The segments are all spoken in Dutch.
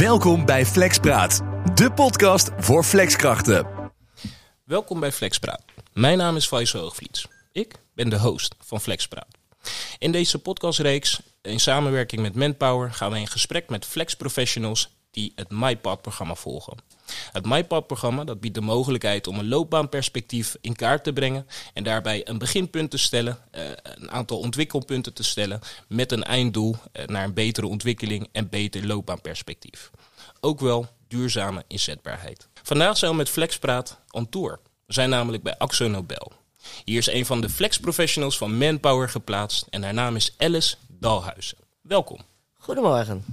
Welkom bij Flexpraat, de podcast voor flexkrachten. Welkom bij Flexpraat. Mijn naam is Faisal Hoogvliets. Ik ben de host van Flexpraat. In deze podcastreeks, in samenwerking met Manpower, gaan we in gesprek met flexprofessionals die het MyPath-programma volgen. Het MyPath-programma dat biedt de mogelijkheid om een loopbaanperspectief in kaart te brengen en daarbij een beginpunt te stellen, eh, een aantal ontwikkelpunten te stellen met een einddoel eh, naar een betere ontwikkeling en beter loopbaanperspectief. Ook wel duurzame inzetbaarheid. Vandaag zijn we met Flexpraat on tour. We zijn namelijk bij Axo Nobel. Hier is een van de flex-professionals van Manpower geplaatst en haar naam is Alice Dalhuizen. Welkom. Goedemorgen.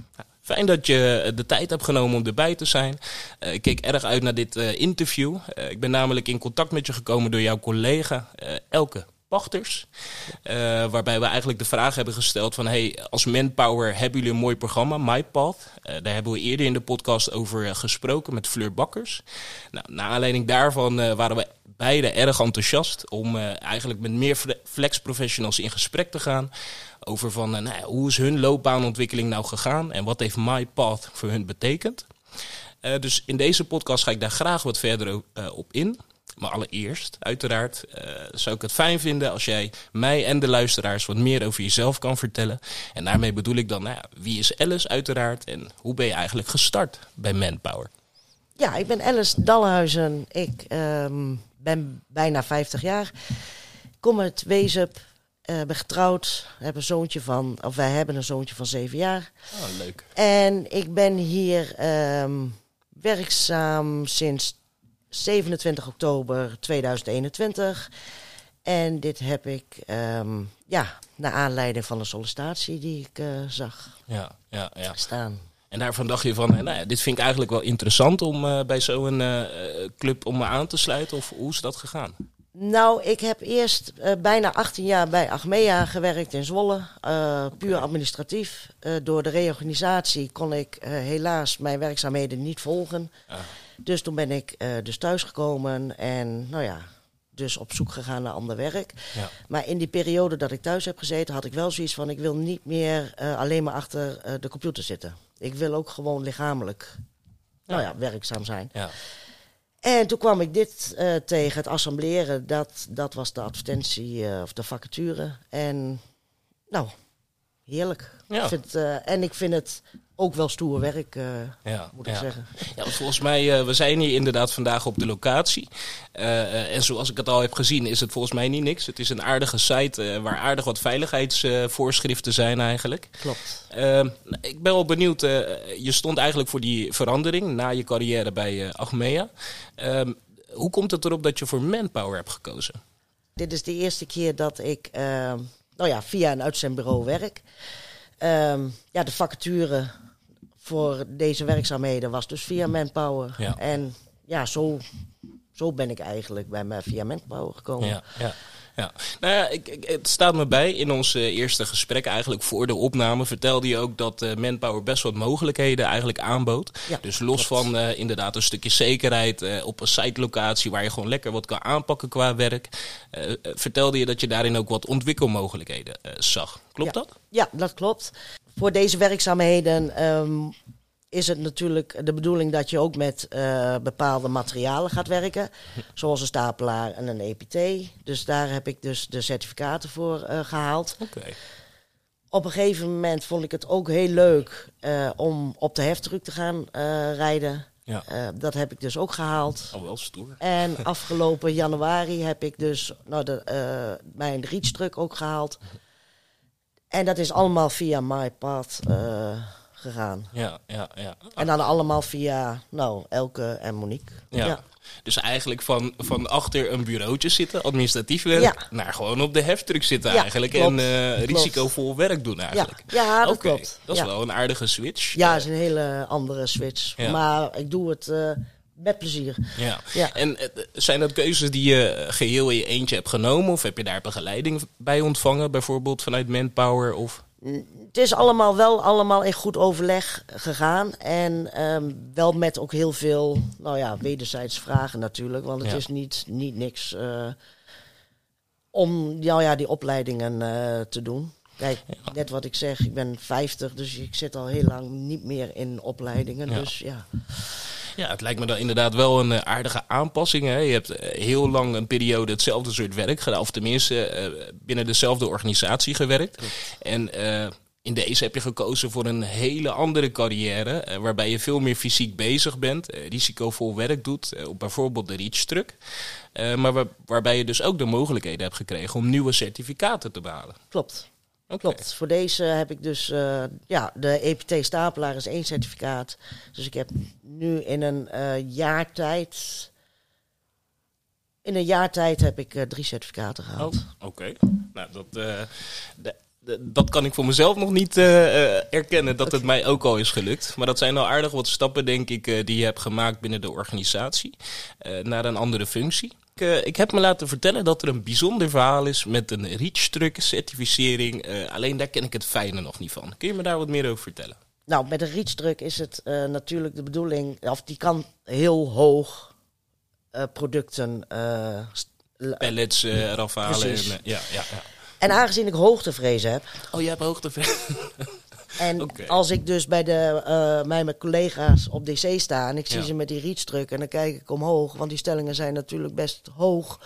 Fijn dat je de tijd hebt genomen om erbij te zijn. Uh, ik keek erg uit naar dit uh, interview. Ik ben namelijk in contact met je gekomen door jouw collega Elke Pachters. waarbij we eigenlijk de vraag hebben gesteld van... Hey, als Manpower hebben jullie een mooi programma, MyPath. daar hebben we eerder in de podcast over gesproken met Fleur Bakkers. Nou, naar aanleiding daarvan waren we beide erg enthousiast... om eigenlijk met meer flex professionals in gesprek te gaan over van uh, nou, hoe is hun loopbaanontwikkeling nou gegaan en wat heeft MyPath voor hun betekend. Uh, dus in deze podcast ga ik daar graag wat verder uh, op in. Maar allereerst, uiteraard, zou ik het fijn vinden als jij mij en de luisteraars wat meer over jezelf kan vertellen. En daarmee bedoel ik dan, nou wie is Alice uiteraard en hoe ben je eigenlijk gestart bij Manpower? Ja, ik ben Alice Dalhuizen. Ik um, ben bijna 50 jaar. Kom uit Wezup, uh, ben getrouwd, heb een zoontje van, of wij hebben een zoontje van zeven jaar. Oh, leuk. En ik ben hier um, werkzaam sinds 27 oktober 2021. En dit heb ik, um, ja, naar aanleiding van een sollicitatie die ik uh, zag ja, ja, ja. staan. En daarvan dacht je van, nou ja, dit vind ik eigenlijk wel interessant om uh, bij zo'n club om me aan te sluiten. Of hoe is dat gegaan? Nou, ik heb eerst uh, bijna 18 jaar bij Achmea gewerkt in Zwolle. Uh, puur administratief. Uh, door de reorganisatie kon ik helaas mijn werkzaamheden niet volgen. Ah. Dus toen ben ik dus thuisgekomen en nou ja, dus op zoek gegaan naar ander werk. Ja. Maar in die periode dat ik thuis heb gezeten, had ik wel zoiets van: ik wil niet meer alleen maar achter de computer zitten. Ik wil ook gewoon lichamelijk ja. Nou ja, werkzaam zijn. Ja. En toen kwam ik dit uh, tegen, het assembleren. Dat, dat was de advertentie uh, of de vacature. En nou, heerlijk. Ja. Ik vind, uh, en ik vind het ook wel stoer werk, ja, moet ik ja. zeggen. Ja, volgens mij, we zijn hier inderdaad vandaag op de locatie. en zoals ik het al heb gezien, is het volgens mij niet niks. Het is een aardige site waar aardig wat veiligheidsvoorschriften zijn eigenlijk. Klopt. ik ben wel benieuwd, je stond eigenlijk voor die verandering na je carrière bij Achmea. Um, hoe komt het erop dat je voor Manpower hebt gekozen? Dit is de eerste keer dat ik uh, nou ja, via een uitzendbureau werk. Ja, de vacature voor deze werkzaamheden was dus via Manpower. Ja. En ja, zo, zo ben ik eigenlijk bij via Manpower gekomen. Ja, ja. Ja, nou ja, ik, ik, het staat me bij. In ons uh, eerste gesprek, eigenlijk voor de opname, vertelde je ook dat uh, Manpower best wat mogelijkheden eigenlijk aanbood. Ja, dus los klopt. van uh, inderdaad een stukje zekerheid op een site-locatie waar je gewoon lekker wat kan aanpakken qua werk, vertelde je dat je daarin ook wat ontwikkelmogelijkheden zag. Klopt ja. dat? Ja, dat klopt. Voor deze werkzaamheden um, is het natuurlijk de bedoeling dat je ook met uh, bepaalde materialen gaat werken. Zoals een stapelaar en een EPT. Dus daar heb ik dus de certificaten voor uh, gehaald. Okay. Op een gegeven moment vond ik het ook heel leuk uh, om op de heftruck te gaan rijden. Ja. dat heb ik dus ook gehaald. Oh, wel stoer. En afgelopen januari heb ik dus nou, de, mijn reach-truck ook gehaald. En dat is allemaal via MyPath gegaan. Ja, ja, ja. En dan allemaal via, nou, Elke en Monique. Ja. ja. Dus eigenlijk van, van achter een bureautje zitten, administratief werk, ja. naar gewoon op de heftruck zitten ja, eigenlijk. Klopt. En uh, risicovol werk doen eigenlijk. Ja, ja dat okay. klopt. Dat is wel een aardige switch. Ja, dat is een hele andere switch. Maar ik doe het uh, met plezier. Ja. ja. En uh, zijn dat keuzes die je geheel in je eentje hebt genomen? Of heb je daar begeleiding bij ontvangen, bijvoorbeeld vanuit Manpower? Of? Het is allemaal wel allemaal in goed overleg gegaan. En um, wel met ook heel veel, nou ja, wederzijds vragen natuurlijk. Want het Ja. is niet, niet niks uh, om nou ja, die opleidingen uh, te doen. Kijk, net wat ik zeg, ik ben 50, dus ik zit al heel lang niet meer in opleidingen. Ja. Dus ja, Ja, het lijkt me dan inderdaad wel een eh, aardige aanpassing. Hè? Je hebt eh, heel lang een periode hetzelfde soort werk gedaan. Of tenminste eh, binnen dezelfde organisatie gewerkt. En in deze heb je gekozen voor een hele andere carrière. waarbij je veel meer fysiek bezig bent. risicovol werk doet. op bijvoorbeeld de Reach Truck. Eh, maar waar- waarbij je dus ook de mogelijkheden hebt gekregen om nieuwe certificaten te behalen. klopt. Oké. Klopt. Voor deze heb ik dus, eh, ja, de EPT stapelaar is één certificaat. Dus ik heb nu in een eh jaar tijd, in een jaar tijd heb ik eh, drie certificaten gehaald. Oh, oké. Nou, dat, de- dat kan ik voor mezelf nog niet eh, eh, erkennen dat het mij ook al is gelukt. Maar dat zijn al aardig wat stappen, denk ik, eh, die je hebt gemaakt binnen de organisatie naar een andere functie. Ik, ik heb me laten vertellen dat er een bijzonder verhaal is met een Reach-truck certificering. Alleen daar ken ik het fijne nog niet van. Kun je me daar wat meer over vertellen? Nou, met een reachdruk is het natuurlijk de bedoeling, of die kan heel hoog producten. Pellets eraf halen. En, ja, ja, ja. En aangezien ik hoogtevrees heb, Oh, jij hebt hoogte. En als ik dus bij de, eh mij met collega's op DC sta en ik zie Ja. ze met die reachdruk en dan kijk ik omhoog, want die stellingen zijn natuurlijk best hoog.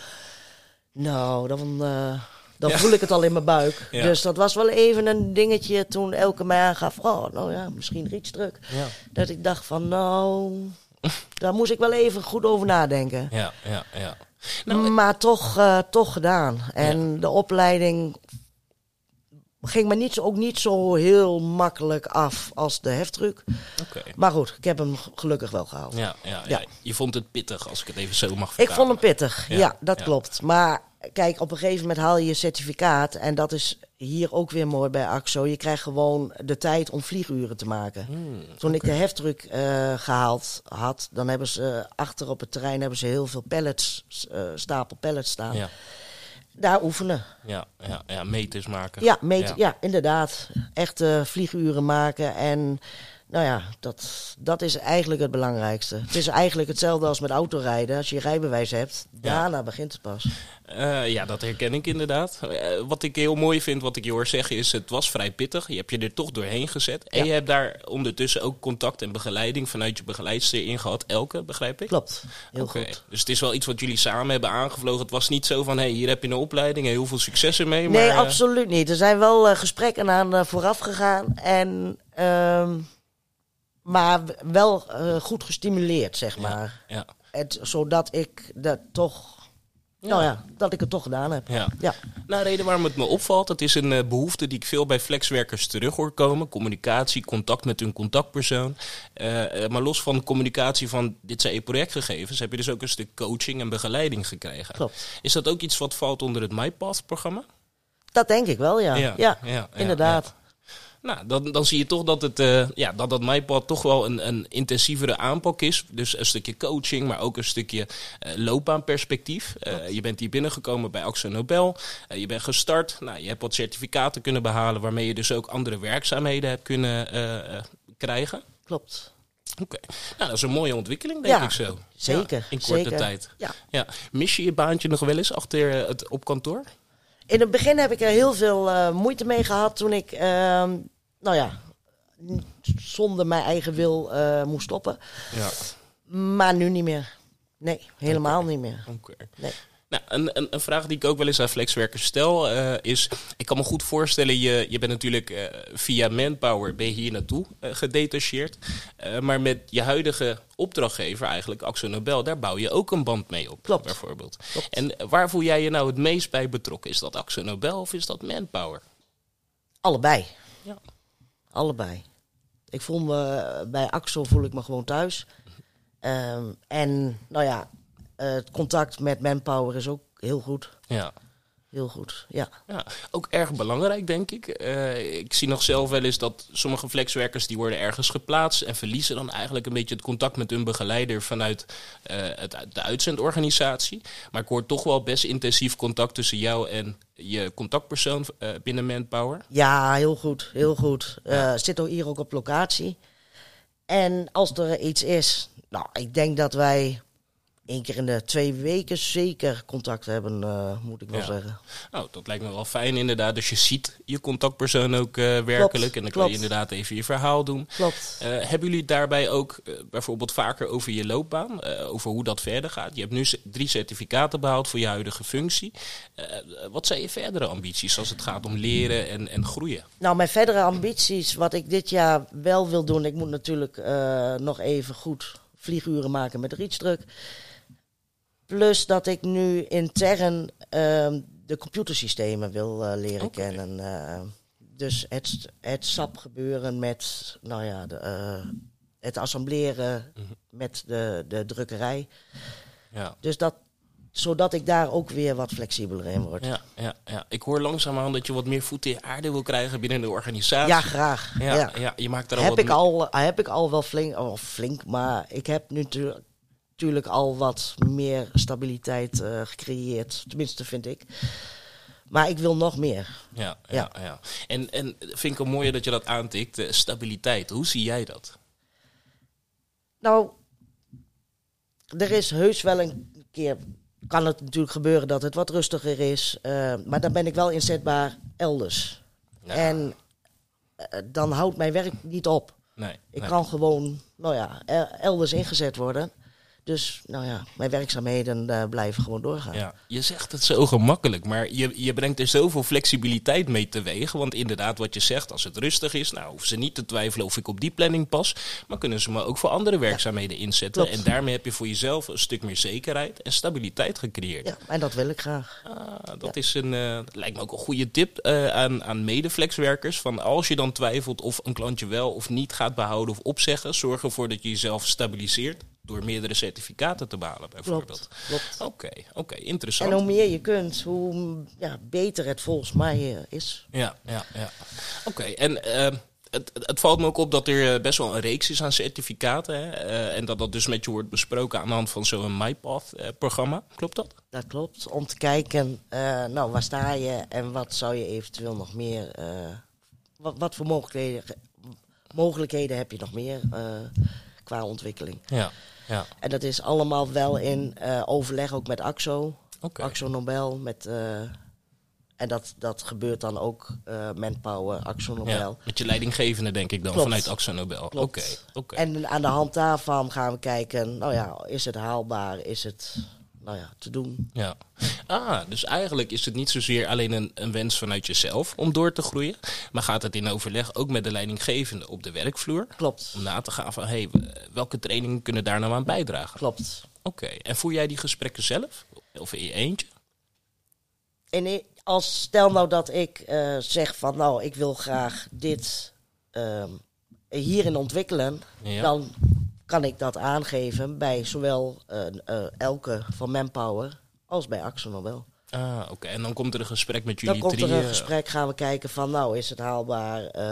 Nou, dan, eh, dan Ja. voel ik het al in mijn buik. Ja. Dus dat was wel even een dingetje toen Elke mij aangaf, oh, nou ja, misschien. Ja. Dat ik dacht van, nou, daar moest ik wel even goed over nadenken. Ja, ja, ja. Nou, maar toch, eh, toch gedaan. En de opleiding ging me niet, zo- ook niet zo heel makkelijk af als de heftruck. Maar goed, ik heb hem gelukkig wel gehaald. Ja, ja, ja. Je vond het pittig, als ik het even zo mag Ik vertalen. vond hem pittig, Ja, dat klopt. Maar kijk, op een gegeven moment haal je je certificaat. En dat is hier ook weer mooi bij AXO. Je krijgt gewoon de tijd om vlieguren te maken. Hmm, Toen ik de heftruck eh, gehaald had, dan hebben ze achter op het terrein hebben ze heel veel pallets, eh, stapel pallets staan. Ja, Daar oefenen. ja, ja, ja, meters maken. Ja, meet, ja. inderdaad. Echte vlieguren maken. En nou ja, dat, dat is eigenlijk het belangrijkste. Het is eigenlijk hetzelfde als met autorijden. Als je je rijbewijs hebt, daarna begint het pas. Eh, ja, dat herken ik inderdaad. Eh, wat ik heel mooi vind, wat ik je hoor zeggen, is het was vrij pittig. Je hebt je er toch doorheen gezet. En je hebt daar ondertussen ook contact en begeleiding vanuit je begeleidster in gehad. Elke, begrijp ik? Klopt, heel goed. Dus het is wel iets wat jullie samen hebben aangevlogen. Het was niet zo van, hé, hey, hier heb je een opleiding en heel veel succes ermee. Nee, maar, eh, absoluut niet. Er zijn wel gesprekken aan vooraf gegaan. En, ehm, maar wel eh, goed gestimuleerd, zeg maar. Ja, Het, zodat ik dat toch, nou ja, dat ik het toch gedaan heb. ja. Ja, Nou, de reden waarom het me opvalt, het is een eh, behoefte die ik veel bij flexwerkers terug hoor komen. Communicatie, contact met hun contactpersoon. Eh, maar los van communicatie van dit zijn projectgegevens, heb je dus ook een stuk coaching en begeleiding gekregen. klopt. Is dat ook iets wat valt onder het MyPath-programma? Dat denk ik wel, ja. Ja, Ja, ja, ja, inderdaad. Nou, dan, dan zie je toch dat, het, eh, ja, dat dat MyPad toch wel een, een intensievere aanpak is. Dus een stukje coaching, maar ook een stukje eh, loopbaanperspectief. Eh, je bent hier binnengekomen bij Axo Nobel. Je bent gestart. Nou, je hebt wat certificaten kunnen behalen, waarmee je dus ook andere werkzaamheden hebt kunnen krijgen. Klopt. Oké, nou, dat is een mooie ontwikkeling, denk Ja, ik zo. zeker, Ja, in korte zeker. tijd. Ja. Ja. Mis je je baantje nog wel eens achter het op kantoor? In het begin heb ik er heel veel eh, moeite mee gehad toen ik, ehm, nou ja, zonder mijn eigen wil eh, moest stoppen. Ja. Maar nu niet meer. Nee, helemaal niet meer. Oké. Nee. Nou, een, een, een vraag die ik ook wel eens aan flexwerkers stel eh, is... Ik kan me goed voorstellen, je, je bent natuurlijk eh, via Manpower ben je hier naartoe eh, gedetacheerd. Maar met je huidige opdrachtgever eigenlijk, Axo Nobel, daar bouw je ook een band mee op. Klopt. Bijvoorbeeld. Klopt. En waar voel jij je nou het meest bij betrokken? Is dat Axo Nobel of is dat Manpower? Allebei. Ja. Allebei. Ik voel me, bij Axel voel ik me gewoon thuis. Ehm, en nou ja, het contact met Manpower is ook heel goed. Ja. Heel goed, ja. Ja, ook erg belangrijk, denk ik. Eh, ik zie nog zelf wel eens dat sommige flexwerkers die worden ergens geplaatst en verliezen dan eigenlijk een beetje het contact met hun begeleider vanuit eh, het, de uitzendorganisatie. Maar ik hoor toch wel best intensief contact tussen jou en je contactpersoon eh, binnen Manpower. Ja, heel goed, heel goed. Eh zit ook hier ook op locatie. En als er iets is, nou, ik denk dat wij één keer in de twee weken zeker contact hebben, eh, moet ik wel Ja. zeggen. Nou, dat lijkt me wel fijn inderdaad. Dus je ziet je contactpersoon ook eh, werkelijk. en dan kan je klopt. inderdaad even je verhaal doen. Klopt. Eh, hebben jullie daarbij ook bijvoorbeeld vaker over je loopbaan, over hoe dat verder gaat? Je hebt nu drie certificaten behaald voor je huidige functie. Wat zijn je verdere ambities als het gaat om leren en, en groeien? Nou, mijn verdere ambities, wat ik dit jaar wel wil doen, ik moet natuurlijk nog even goed vlieguren maken met reachdruk. Plus dat ik nu intern ehm, de computersystemen wil eh, leren kennen. eh. dus het, het SAP gebeuren met, nou ja, de, eh, het assembleren Mhm. met de, de drukkerij. Ja. Dus dat, zodat ik daar ook weer wat flexibeler in word. Ja, ja, ja. Ik hoor langzaamaan dat je wat meer voeten in de aarde wil krijgen binnen de organisatie. Ja, graag. ja, ja. ja. je maakt er al heb wat ik, al, heb ik al wel flink, oh, flink, maar ik heb nu tu- natuurlijk al wat meer stabiliteit eh, gecreëerd. Tenminste, vind ik. Maar ik wil nog meer. Ja, ja, ja. En, en vind ik het mooi dat je dat aantikt. eh, stabiliteit, hoe zie jij dat? Nou, er is heus wel een keer. Kan het natuurlijk gebeuren dat het wat rustiger is. eh, maar dan ben ik wel inzetbaar elders. Ja, En eh, dan houdt mijn werk niet op. nee, Ik nee. kan gewoon, nou ja, el- elders ingezet worden. Dus, nou ja, mijn werkzaamheden eh, blijven gewoon doorgaan. Ja, je zegt het zo gemakkelijk, maar je, je brengt er zoveel flexibiliteit mee teweeg. Want inderdaad, wat je zegt, als het rustig is, nou hoeven ze niet te twijfelen of ik op die planning pas. Maar kunnen ze me ook voor andere werkzaamheden inzetten. klopt. En daarmee heb je voor jezelf een stuk meer zekerheid en stabiliteit gecreëerd. Ja, en dat wil ik graag. Ah, dat is een, eh, dat lijkt me ook een goede tip eh, aan, aan medeflexwerkers. Van als je dan twijfelt of een klantje wel of niet gaat behouden of opzeggen, zorg ervoor dat je jezelf stabiliseert door meerdere certificaten te behalen, bijvoorbeeld. Oké, oké, interessant. En hoe meer je kunt, hoe ja, beter het volgens mij eh, is. Ja, ja, ja. Oké, en eh, het, het valt me ook op dat er eh, best wel een reeks is aan certificaten. Hè? eh, en dat dat dus met je wordt besproken aan de hand van zo'n MyPath-programma. Klopt dat? Dat klopt. Om te kijken, nou, waar sta je en wat zou je eventueel nog meer... wat, wat voor mogelijkheden, mogelijkheden heb je nog meer qua ontwikkeling? Ja, ja. En dat is allemaal wel in eh, overleg ook met AXO. Oké. Axo Nobel. Met, eh, en dat, dat gebeurt dan ook eh, Manpower, Axo Nobel. Ja, met je leidinggevende denk ik dan, Klopt. vanuit Axo Nobel. Oké, oké. En aan de hand daarvan gaan we kijken, nou ja, is het haalbaar? Is het nou ja, te doen? Ja. Ah, dus eigenlijk is het niet zozeer alleen een, een wens vanuit jezelf om door te groeien. Maar gaat het in overleg ook met de leidinggevende op de werkvloer. Klopt, Om na te gaan van, hé, hey, welke trainingen kunnen daar nou aan bijdragen? klopt. Oké, en voer jij die gesprekken zelf? Of in je eentje? En als stel nou dat ik eh, zeg van, nou, ik wil graag dit ehm, hierin ontwikkelen, Ja. dan kan ik dat aangeven bij zowel eh, eh, Elke van Manpower als bij Axo Nobel. Ah, oké. En dan komt er een gesprek met Dan jullie komt er een gesprek, gaan we kijken van, nou, is het haalbaar? eh,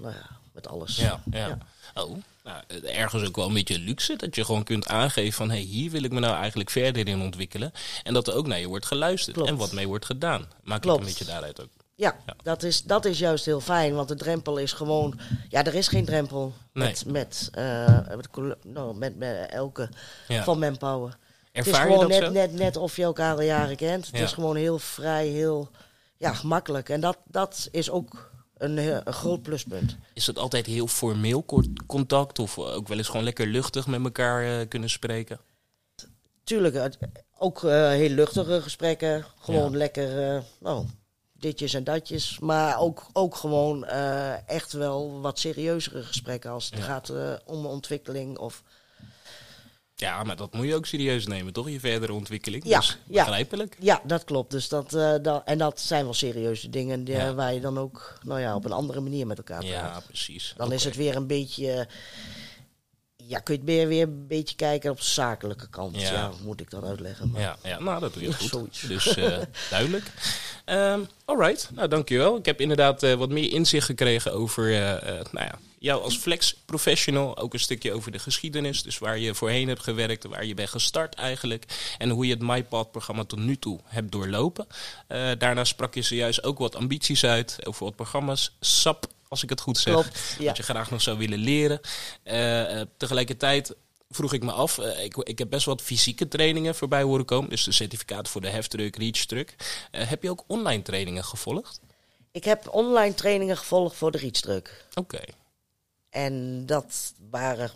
nou ja, met alles. Ja, ja. Ja. Oh, nou, ergens ook wel een beetje luxe. Dat je gewoon kunt aangeven van... hé, hey, hier wil ik me nou eigenlijk verder in ontwikkelen. En dat er ook naar je wordt geluisterd. Klopt. En wat mee wordt gedaan. Maak Klopt. ik een beetje daaruit ook. Ja, Ja. Dat, is, dat is juist heel fijn, want de drempel is gewoon... Ja, er is geen drempel Nee. met, met, eh, met, met, met Elke Ja. van Manpower. het is Ervaar je gewoon dat net, zo? net, net of je elkaar al jaren kent. Het Ja. is gewoon heel vrij, heel ja, gemakkelijk. En dat, dat is ook een, heel- een groot pluspunt. Is het altijd heel formeel co- contact? Of ook wel eens gewoon lekker luchtig met elkaar eh, kunnen spreken? Tuurlijk, ook eh, heel luchtige gesprekken. Gewoon lekker, eh, nou, ditjes en datjes. Maar ook, ook gewoon eh, echt wel wat serieuzere gesprekken als het Ja. gaat eh, om ontwikkeling. Of, Ja, maar dat moet je ook serieus nemen, toch? Je verdere ontwikkeling. Ja, dus begrijpelijk. ja, dat klopt. Dus dat, dat, en dat zijn wel serieuze dingen die, Ja. waar je dan ook nou ja, op een andere manier met elkaar praat. Ja, precies. Dan is het weer een beetje. Ja, kun je het weer, weer een beetje kijken op de zakelijke kant. Ja. Moet ik dat uitleggen? Maar Ja, ja, nou dat doe je goed. Zoiets. Dus duidelijk. Ehm alright, nou dankjewel. Ik heb inderdaad eh, wat meer inzicht gekregen over eh, eh, nou ja, jou als flex professional. Ook een stukje over de geschiedenis. Dus waar je voorheen hebt gewerkt, waar je bent gestart eigenlijk. En hoe je het MyPath-programma tot nu toe hebt doorlopen. Daarna sprak je zojuist ook wat ambities uit over wat programma's. SAP, als ik het goed zeg. Klopt, ja. Wat je graag nog zou willen leren. Tegelijkertijd vroeg ik me af, eh, ik, ik heb best wat fysieke trainingen voorbij horen komen. Dus de certificaat voor de heftruck, reachtruck. Uh, heb je ook online trainingen gevolgd? Ik heb online trainingen gevolgd voor de reachtruck. Oké. En dat waren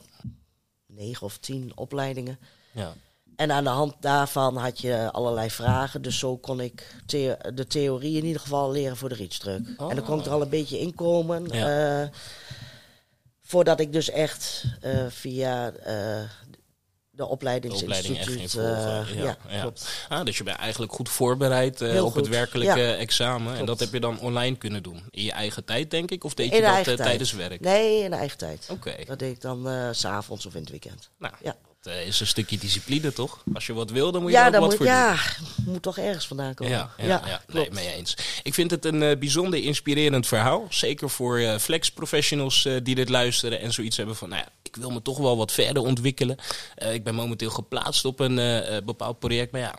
negen of tien opleidingen. Ja. En aan de hand daarvan had je allerlei vragen. Dus zo kon ik the de theorie in ieder geval leren voor de. Oh. En dan kon ik er al een beetje in komen. Ja. eh, voordat ik dus echt eh, via eh, de De opleiding echt opleidingsinstituut... ging volgen. eh, ja, ja, ja. klopt. Ah, dus je bent eigenlijk goed voorbereid op het werkelijke ja. examen. En dat heb je dan online kunnen doen. In je eigen tijd, denk ik? Of deed In je de dat tijdens werk? Nee, in de eigen tijd. Oké. Dat deed ik dan s s'avonds of in het weekend. Nou, Ja. Dat eh, is een stukje discipline, toch? Als je wat wil, dan moet je Ja, er ook wat moet, voor doen. ja, moet toch ergens vandaan komen. Ja, ja, ja, nee, mee eens. Ik vind het een eh, bijzonder inspirerend verhaal. Zeker voor flex professionals eh, die dit luisteren en zoiets hebben van, nou ja, ik wil me toch wel wat verder ontwikkelen. Ik ben momenteel geplaatst op een bepaald project, maar ja,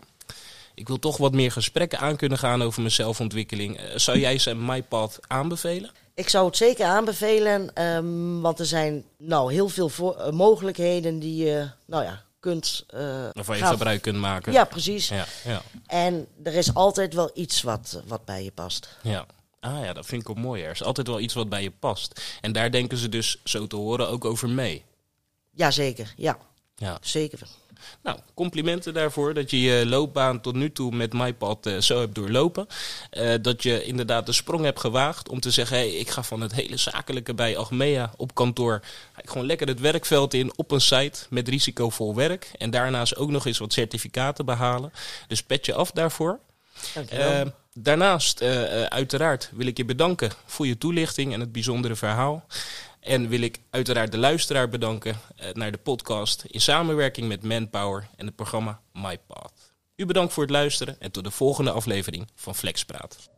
ik wil toch wat meer gesprekken aan kunnen gaan over mijn zelfontwikkeling. Zou jij ze MyPath aanbevelen? Ik zou het zeker aanbevelen, ehm, want er zijn nou heel veel voor- eh, mogelijkheden die je, nou ja, kunt. eh, Waarvan je gebruik kunt maken? Ja, precies. Ja, ja, En er is altijd wel iets wat, wat bij je past. ja. Ah ja, dat vind ik ook mooi. Er is altijd wel iets wat bij je past. En daar denken ze dus, zo te horen, ook over mee. Jazeker, ja, Ja. zeker. Nou, complimenten daarvoor dat je je loopbaan tot nu toe met MyPad eh, zo hebt doorlopen. Eh, dat je inderdaad de sprong hebt gewaagd om te zeggen: hey, ik ga van het hele zakelijke bij Achmea op kantoor. Gewoon lekker het werkveld in op een site met risicovol werk. En daarnaast ook nog eens wat certificaten behalen. Dus pet je af daarvoor. Dankjewel. Eh, daarnaast, uiteraard, wil ik je bedanken voor je toelichting en het bijzondere verhaal. En wil ik uiteraard de luisteraar bedanken eh, naar de podcast in samenwerking met Manpower en het programma MyPath. U bedankt voor het luisteren en tot de volgende aflevering van Flexpraat.